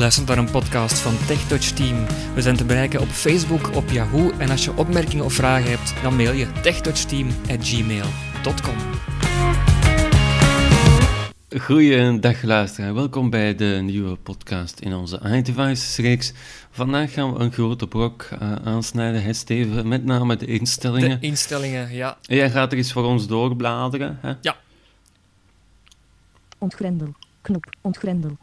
luistert naar een podcast van TechTouch Team. We zijn te bereiken op Facebook, op Yahoo en als je opmerkingen of vragen hebt, dan mail je techtouchteam@gmail.com. Goeiedag luisteraar, welkom bij de nieuwe podcast in onze iDevices-reeks. Vandaag gaan we een grote brok uh, aansnijden, hè Steven, met name de instellingen. De instellingen, ja. Jij gaat er eens voor ons doorbladeren, hè? Ja. Ontgrendel. Knop. Ontgrendel.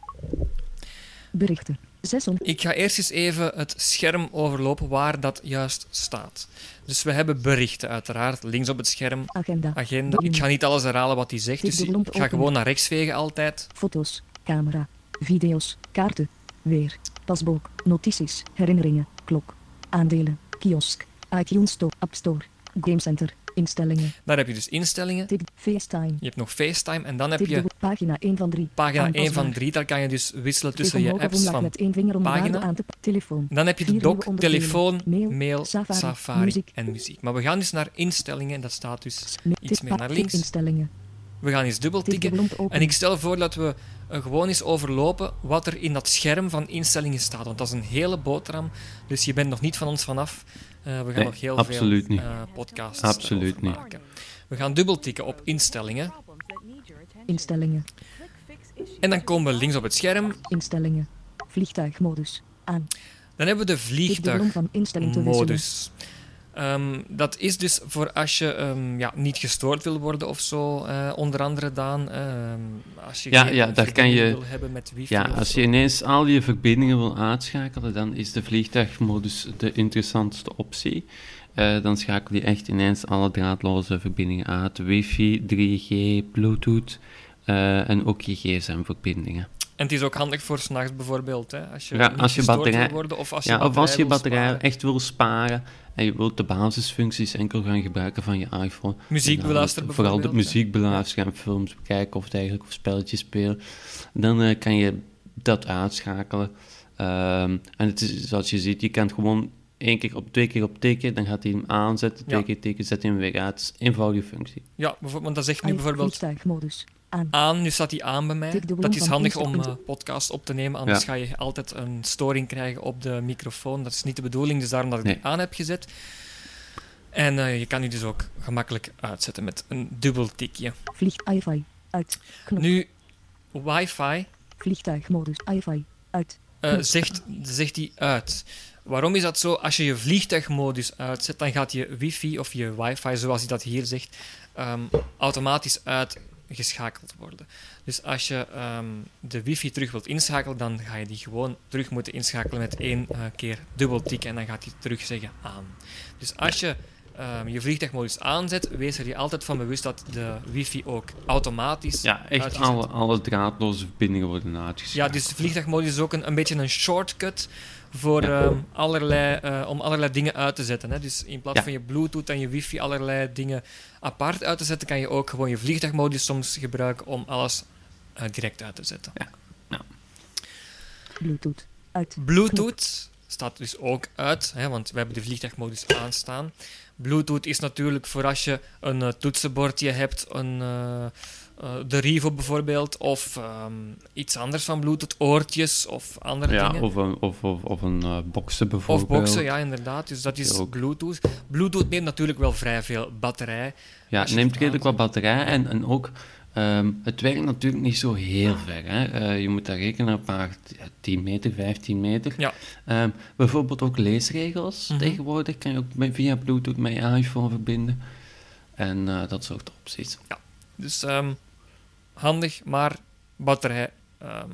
Berichten. 600. Ik ga eerst eens even het scherm overlopen waar dat juist staat. Dus we hebben berichten uiteraard, links op het scherm, Agenda. agenda. Ik ga niet alles herhalen wat hij zegt, dus ik ga gewoon naar rechts vegen altijd. Foto's. Camera. Video's. Kaarten. Weer. Pasboek. Notities. Herinneringen. Klok. Aandelen. Kiosk. iTunes Store. App Store. Game Center. Instellingen. Daar heb je dus instellingen. Tik. FaceTime. Je hebt nog FaceTime en dan heb je pagina 1 van 3. pagina 1 van 3. Daar kan je dus wisselen tussen je apps van met één vinger om pagina. aan te telefoon. Dan heb je de dock, telefoon, mail, Safari, en muziek. Maar we gaan dus naar instellingen en dat staat dus iets meer naar links. Instellingen. We gaan eens dubbel Tik tikken. En ik stel voor dat we eh, gewoon eens overlopen wat er in dat scherm van instellingen staat. Want dat is een hele boterham, dus je bent nog niet van ons vanaf. Eh, we gaan Nee, nog heel veel niet. eh, podcasts Absoluut niet. maken. We gaan dubbel tikken op instellingen. Instellingen. En dan komen we links op het scherm. Instellingen. Vliegtuigmodus. Aan. Dan hebben we de Tik dubbelom van instelling te wisselen. vliegtuigmodus. Ehm, dat is dus voor als je ehm, ja, niet gestoord wil worden of zo, eh, onder andere dan. ehm, als je Ja, ja, daar kan je- wil hebben met wifi Ja, als je ineens al je verbindingen wil uitschakelen, dan is de vliegtuigmodus de interessantste optie. Eh, dan schakel je echt ineens alle draadloze verbindingen uit. Wifi, 3G, Bluetooth eh, en ook je gsm-verbindingen. En het is ook handig voor s'nachts bijvoorbeeld, hè, als je Ja, niet als je gestoord batterij- wil worden of als je Ja, of als je batterij echt wil sparen en je wilt de basisfuncties enkel gaan gebruiken van je iPhone. Muziek beluisteren Vooral de muziek beluisteren en films bekijken of dergelijke, of spelletjes spelen. Dan eh, kan je dat uitschakelen. Ehm, en het is, zoals je ziet, je kan het gewoon één keer op, twee keer op tikken, dan gaat hij hem aanzetten, twee Ja. keer tikken, zet hij hem weer uit. Het is een eenvoudige functie. Ja, bijvoorbeeld, want dat zegt nu bijvoorbeeld Vliegtuigmodus. Aan. aan, nu staat hij aan bij mij. Dat is handig om eh podcast op te nemen, anders Ja. ga je altijd een storing krijgen op de microfoon. Dat is niet de bedoeling, dus daarom dat ik Nee. die aan heb gezet. En eh, je kan die dus ook gemakkelijk uitzetten met een dubbel tikje. Vlieg iFi. Uit. Knop. Nu, wifi Vliegtuigmodus. iFi. Uit. eh, zegt, zegt hij uit. Waarom is dat zo? Als je je vliegtuigmodus uitzet, dan gaat je wifi of je wifi, zoals hij dat hier zegt, ehm, automatisch uitgeschakeld worden. Dus als je ehm, de wifi terug wilt inschakelen, dan ga je die gewoon terug moeten inschakelen met één eh, keer dubbel tikken en dan gaat hij terug zeggen aan. Dus als je ehm, je vliegtuigmodus aanzet, wees er je altijd van bewust dat de wifi ook automatisch Ja, echt uitgezet alle, alle draadloze verbindingen worden uitgeschakeld. ja, dus de vliegtuigmodus is ook een, een beetje een shortcut voor ehm, allerlei, eh, om allerlei dingen uit te zetten. Hè. Dus in plaats Ja. van je Bluetooth en je wifi allerlei dingen apart uit te zetten, kan je ook gewoon je vliegtuigmodus soms gebruiken om alles eh, direct uit te zetten. Bluetooth. Uit. Bluetooth staat dus ook uit, hè, want we hebben de vliegtuigmodus aanstaan. Bluetooth is natuurlijk voor als je een eh, toetsenbordje hebt, een, eh, de Rivo bijvoorbeeld, of ehm, iets anders van Bluetooth, oortjes of andere Ja, dingen. of een, of, of, of een boxen Of bijvoorbeeld. boxen, ja, inderdaad. Dus dat is. Bluetooth. Bluetooth neemt natuurlijk wel vrij veel batterij. Ja, neemt redelijk wat batterij en, en ook, ehm, het werkt natuurlijk niet zo heel ver. Hè. Eh, je moet daar rekenen op maar ja, 10 meter, 15 meter. Ja. Ehm, bijvoorbeeld ook leesregels. Mhm. Tegenwoordig kan je ook met- via Bluetooth met je iPhone verbinden. En eh, dat soort opties. Dus ehm, handig, maar batterij ehm,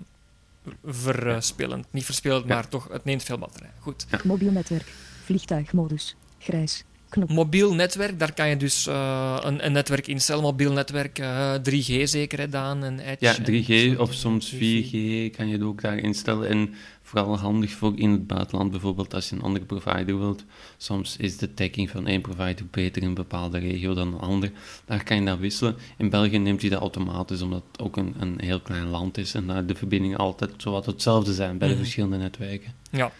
verspillend. Niet verspillend, Ja. maar toch, het neemt veel batterij. Goed. Mobiel netwerk. Vliegtuigmodus. Grijs. Knop. Mobiel netwerk, daar kan je dus eh, een, een netwerk instellen. Mobiel netwerk, eh, 3G zeker, hè, Daan, en Edge. Ja, en 3G zo, of soms 4G kan je het ook daar instellen. En vooral handig voor in het buitenland, bijvoorbeeld als je een andere provider wilt. Soms is de tagging van één provider beter in een bepaalde regio dan een ander. Daar kan je naar wisselen. In België neemt hij dat automatisch, omdat het ook een, een heel klein land is en daar de verbindingen altijd zowat hetzelfde zijn bij de Mhm. verschillende netwerken. Ja,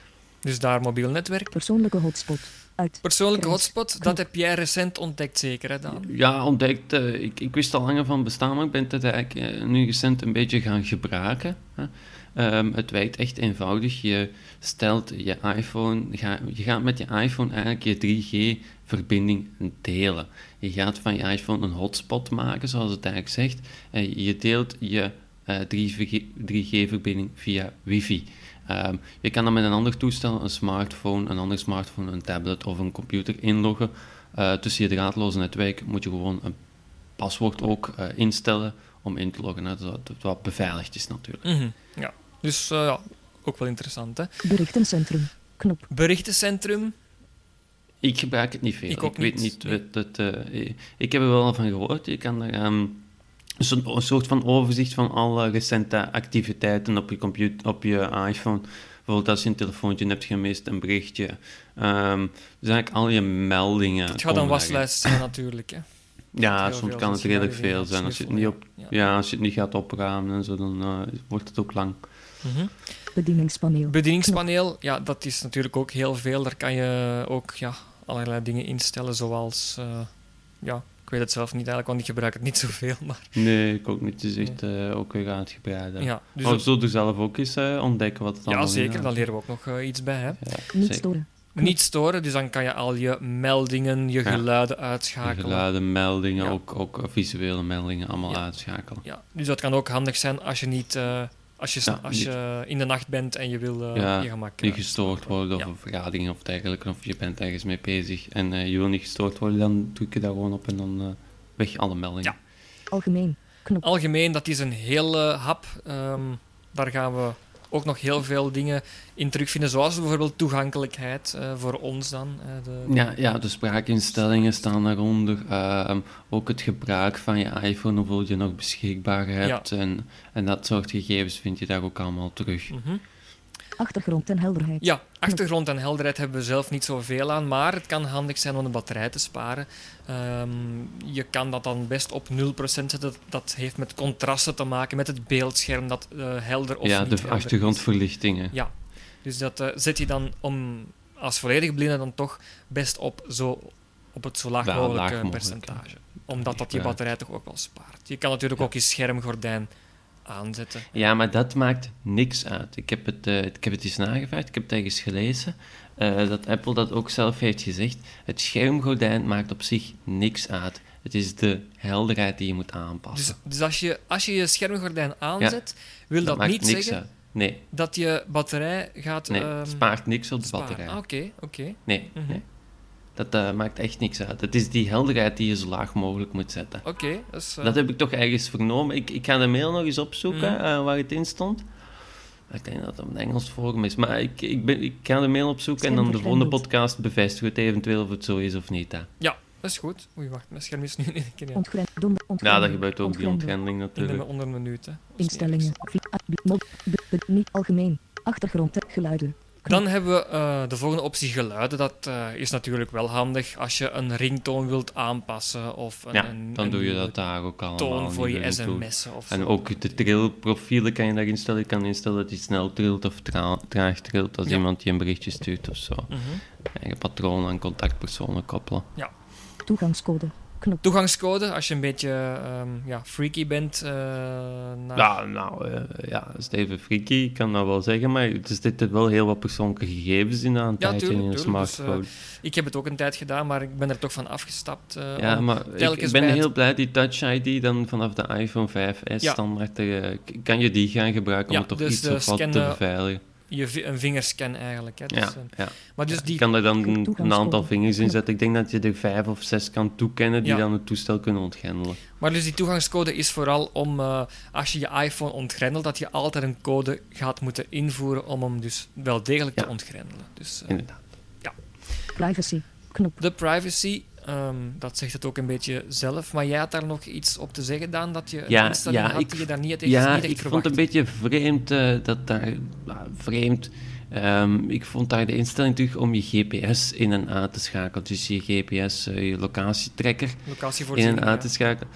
dus daar mobiel netwerk. Persoonlijke hotspot. Uit. Persoonlijke hotspot, dat heb jij recent ontdekt zeker, hè, Daan? Ja, ontdekt. eh, ik, ik wist al langer van bestaan, maar ik ben het eigenlijk eh, nu recent een beetje gaan gebruiken. Hè. Ehm, het werkt echt eenvoudig. Je stelt je iPhone, ga, je gaat met je iPhone eigenlijk je 3G-verbinding delen. Je gaat van je iPhone een hotspot maken, zoals het eigenlijk zegt. En je deelt je 3G-verbinding via wifi. Ehm, je kan dan met een ander toestel, een smartphone, een ander smartphone, een tablet of een computer inloggen. Eh, tussen je draadloze netwerk moet je gewoon een paswoord ook eh, instellen om in te loggen. hè, zodat het wat beveiligd is natuurlijk. Mhm, Ja, dus eh, ja, ook wel interessant. Hè? Berichtencentrum. Knop. Berichtencentrum, Ik gebruik het niet veel. Ik ook weet niet, niet. nee. wat het, eh, ik- ik heb er wel van gehoord. Je kan er ehm, een soort- een soort van overzicht van alle recente activiteiten op je, computer, op je iPhone. Bijvoorbeeld als je een telefoontje hebt gemist, een berichtje. Ehm, dus eigenlijk al je meldingen. het gaat een waslijst zijn natuurlijk. Hè? Ja, soms veel, kan het redelijk veel zijn. Als je, het niet op, ja, als je het niet gaat opruimen en zo, dan eh, wordt het ook lang. Mhm. Bedieningspaneel. Bedieningspaneel, ja, dat is natuurlijk ook heel veel. Daar kan je ook ja, allerlei dingen instellen, zoals... eh, ja, weet het zelf niet eigenlijk, want ik gebruik het niet zoveel. Maar, Nee, ik ook niet. Het is echt eh, ook weer uitgebreid. hè. ja, dus maar we dat- zullen er zelf ook eens eh, ontdekken wat het ja, allemaal zeker, inhoudt. daar leren we ook nog eh, iets bij. Hè? Ja, Niet zeker. storen. Niet storen, dus dan kan je al je meldingen, je Ja. geluiden De uitschakelen. Geluiden, meldingen, Ja. ook, ook eh, visuele meldingen allemaal Ja. uitschakelen. Ja, dus dat kan ook handig zijn als je niet... als je, Ja, als je in de nacht bent en je wil eh, Ja, je gemak... Niet eh, gestoord worden of Ja. een vergadering of dergelijke, of je bent ergens mee bezig en eh, je wil niet gestoord worden, dan druk je daar gewoon op en dan eh, weg alle meldingen. Ja. Algemeen. Knop. Algemeen, dat is een hele hap. Ehm, daar gaan we ook nog heel veel dingen in terugvinden, zoals bijvoorbeeld toegankelijkheid eh, voor ons dan. eh, de, Ja, ja, de spraakinstellingen staan daaronder. Ehm, ook het gebruik van je iPhone, hoeveel je nog beschikbaar hebt. En, en dat soort gegevens vind je daar ook allemaal terug. Mhm. Achtergrond en helderheid. Ja, achtergrond en helderheid hebben we zelf niet zoveel aan, maar het kan handig zijn om de batterij te sparen. Ehm, je kan dat dan best op 0% zetten. Dat, dat heeft met contrasten te maken, met het beeldscherm dat eh, helder of ja, niet de helder is. achtergrondverlichtingen. Ja, dus dat eh, zet je dan om als volledig blinde dan toch best op, zo, op het zo laag Ja, mogelijk laag mogelijk, percentage. Omdat dat je Ja. batterij toch ook wel spaart. Je kan natuurlijk Ja. ook je schermgordijn aanzetten. Ja, maar dat maakt niks uit. Ik heb het, eh, ik heb het eens nagevraagd, ik heb het ergens gelezen, eh, dat Apple dat ook zelf heeft gezegd. Het schermgordijn maakt op zich niks uit. Het is de helderheid die je moet aanpassen. Dus, dus als, je, als je je schermgordijn aanzet, wil dat, maakt niet zeggen uit. Nee, dat je batterij gaat nee ehm, spaart niks op de batterij. Ah, Oké, oké. Nee, Mhm. nee. Dat eh, maakt echt niks uit. Het is die helderheid die je zo laag mogelijk moet zetten. Oké, eh, Dat heb ik toch ergens vernomen. Ik, ik ga de mail nog eens opzoeken Mhm. eh, waar het in stond. Ik denk dat het een Engels forum is. Maar ik, ik, ben, ik ga de mail opzoeken en dan de volgende podcast bevestigen we het eventueel of het zo is of niet. Hè. Ja, dat is goed. Oei, wacht, mijn scherm is nu in één keer ja, Ja, dat gebeurt ook, die Ontgrendel. ontgrendeling in de, natuurlijk. onder een minuut. Hè. Instellingen. ah, Niet algemeen. Achtergrond en geluiden. Dan hebben we eh, de volgende optie geluiden. Dat eh, is natuurlijk wel handig als je een ringtoon wilt aanpassen of een, Ja, dan een doe je dat daar ook allemaal. toon voor je sms'en of En zo. ook de trillprofielen kan je daarin stellen. Je kan instellen dat hij snel trilt of tra- traag trilt als Ja. iemand je een berichtje stuurt of zo. Mhm. Eigen patroon aan contactpersonen koppelen. Toegangscode. Knop. Toegangscode, als je een beetje ehm, ja, freaky bent. eh, naar- Ja, nou, eh, ja, dat is even freaky, ik kan dat wel zeggen, maar er zitten wel heel wat persoonlijke gegevens in aan tuurlijk, in. Dus, smartphone. Ik heb het ook een tijd gedaan, maar ik ben er toch van afgestapt. eh, ja, maar ik, ben het- heel blij, die Touch ID dan vanaf de iPhone 5S Ja. standaard, eh, kan je die gaan gebruiken om Ja, het toch dus iets of wat te beveiligen. Je een vingerscan eigenlijk. Hè. Dus, Ja, ja. maar dus Je die kan er dan een, aantal vingers in zetten. Ik denk dat je er vijf of zes kan toekennen die Ja. dan het toestel kunnen ontgrendelen. Maar dus die toegangscode is vooral om, eh, als je je iPhone ontgrendelt, dat je altijd een code gaat moeten invoeren om hem dus wel degelijk Ja. te ontgrendelen. Dus eh, Inderdaad. Privacy. Knop. de privacy, ehm, dat zegt het ook een beetje zelf. Maar jij had daar nog iets op te zeggen, Daan, dat je Ja, ja, had ik- die je daar niet echt, Ja, niet echt ik verwacht. vond het een beetje vreemd eh, dat daar... vreemd... Ehm, ik vond daar de instelling terug om je GPS in en uit te schakelen. Dus je GPS, eh, je locatietrekker in en uit te schakelen.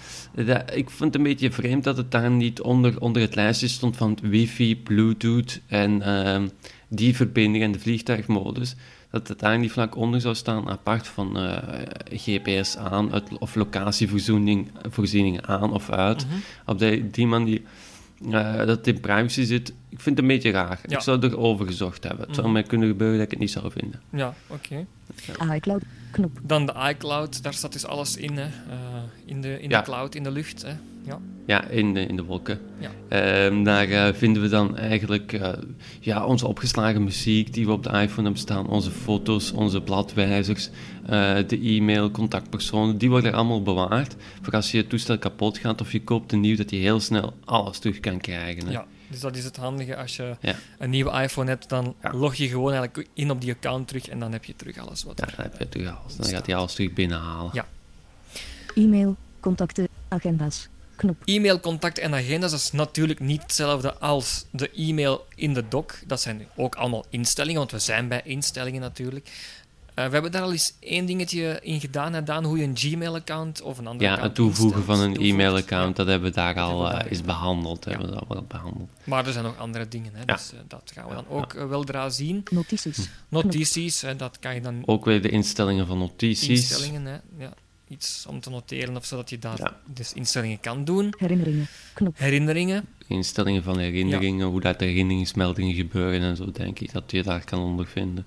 Dat, ik vond het een beetje vreemd dat het daar niet onder, onder het lijstje stond van wifi, bluetooth en ehm, die verbinding en de vliegtuigmodus. Dat het daar niet vlak onder zou staan, apart van eh, GPS aan uit- of locatievoorziening voorziening aan of uit. Mhm. Op die, die manier eh, dat het in privacy zit, ik vind het een beetje raar. Ja. Ik zou erover gezocht hebben. Het zou Mhm. mij kunnen gebeuren dat ik het niet zou vinden. Ja, oké. iCloud. Knop. Dan de iCloud, daar staat dus alles in, hè. Eh, in, de, in Ja. de cloud, in de lucht. Hè. Ja. Ja, in de, in de wolken. Ja. Ehm, daar eh, vinden we dan eigenlijk eh, ja, onze opgeslagen muziek die we op de iPhone hebben staan, onze foto's, onze bladwijzers, eh, de e-mail, contactpersonen, die worden er allemaal bewaard. Voor als je toestel kapot gaat of je koopt een nieuw, dat je heel snel alles terug kan krijgen. hè. ja, dus dat is het handige. Als je Ja. een nieuwe iPhone hebt, dan Ja. log je gewoon eigenlijk in op die account terug en dan heb je terug alles wat Ja, er dan heb je terug alles. Dan staat. gaat hij alles terug binnenhalen. Ja. E-mail. Contacten. Agenda's. Knop. E-mail, contact en agenda's dat is natuurlijk niet hetzelfde als de e-mail in de doc. Dat zijn ook allemaal instellingen, want we zijn bij instellingen natuurlijk. Eh, we hebben daar al eens één dingetje in gedaan, hè, Daan, hoe je een Gmail-account of een ander Ja, account het toevoegen instelt. van een e-mailaccount, dat hebben we daar al we eh, daar is behandeld. Ja. Hebben we dat wel behandeld. Maar er zijn nog andere dingen, hè, Ja. dus eh, dat gaan we dan ook eh, weldra zien. Notities. Notities, hè, dat kan je dan Ook weer de instellingen van notities. instellingen, hè, ja, iets om te noteren of zodat je daar Ja. dus instellingen kan doen. Herinneringen. Knop. Herinneringen, Instellingen van herinneringen, hoe dat de herinneringsmeldingen gebeuren en zo, denk ik dat je daar kan ondervinden.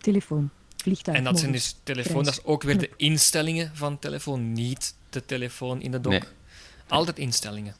Telefoon. Vliegtuig. en dat zijn dus telefoon, Prijs. dat is ook weer de instellingen van telefoon, niet de telefoon in de dock. Nee. Altijd instellingen.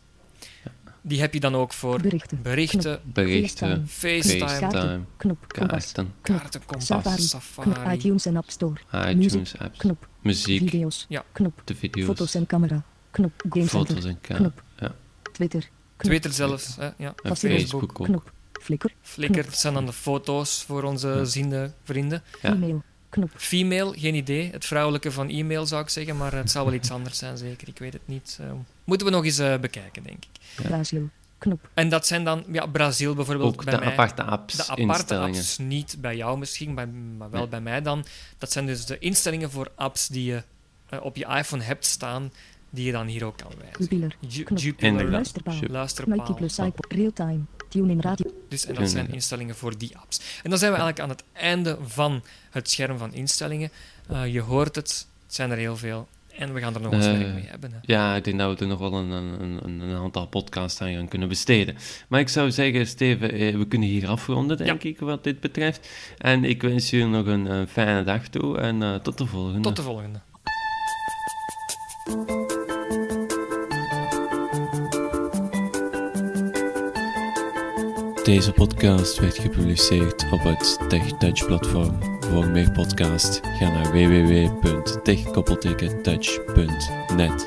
Die heb je dan ook voor Berichten. berichten, Berichten, FaceTime, FaceTime, Kaarten. Knop. Kaarten, Knop. kaarten, kompas, Safari. Safari. Knop. iTunes en App Store. Muziek. iTunes apps, Knop. Muziek, Video's. Ja. Knop. de video's, Foto's en camera. Knop. Game foto's Center. en ka- Knop. ja, Twitter. Knop. Twitter zelfs, hè, ja. en Facebook. Facebook ook. Knop. Flickr. Flickr dat zijn dan de foto's voor onze Ja. ziende vrienden. Ja. E-mail. Knop. Female, geen idee. Het vrouwelijke van e-mail zou ik zeggen, maar het zou wel iets anders zijn, zeker. Ik weet het niet. Eh, moeten we nog eens eh, bekijken, denk ik. Ja. Brazil. Knop. En dat zijn dan, ja, Brazil bijvoorbeeld Ook bij de mij. aparte apps, de aparte instellingen. apps, niet bij jou misschien, bij, maar wel Nee. bij mij dan. Dat zijn dus de instellingen voor apps die je eh, op je iPhone hebt staan, die je dan hier ook kan wijzen. Jupiler. Luisterpaal. Luisterpaal. Realtime. Tune-in radio. Dus, en dat zijn instellingen voor die apps. En dan zijn we eigenlijk aan het einde van het scherm van instellingen. Eh, je hoort het, het zijn er heel veel. En we gaan er nog eens Eh, werk mee hebben. Hè. Ja, ik denk dat we er nog wel een, een, een, een aantal podcasts aan gaan kunnen besteden. Maar ik zou zeggen, Steven, eh, we kunnen hier afronden, denk ik, wat dit betreft. En ik wens jullie nog een, eh, fijne dag toe en eh, tot de volgende. Tot de volgende. Deze podcast werd gepubliceerd op het TechTouch platform. Voor meer podcasts ga naar www.tech-touch.net.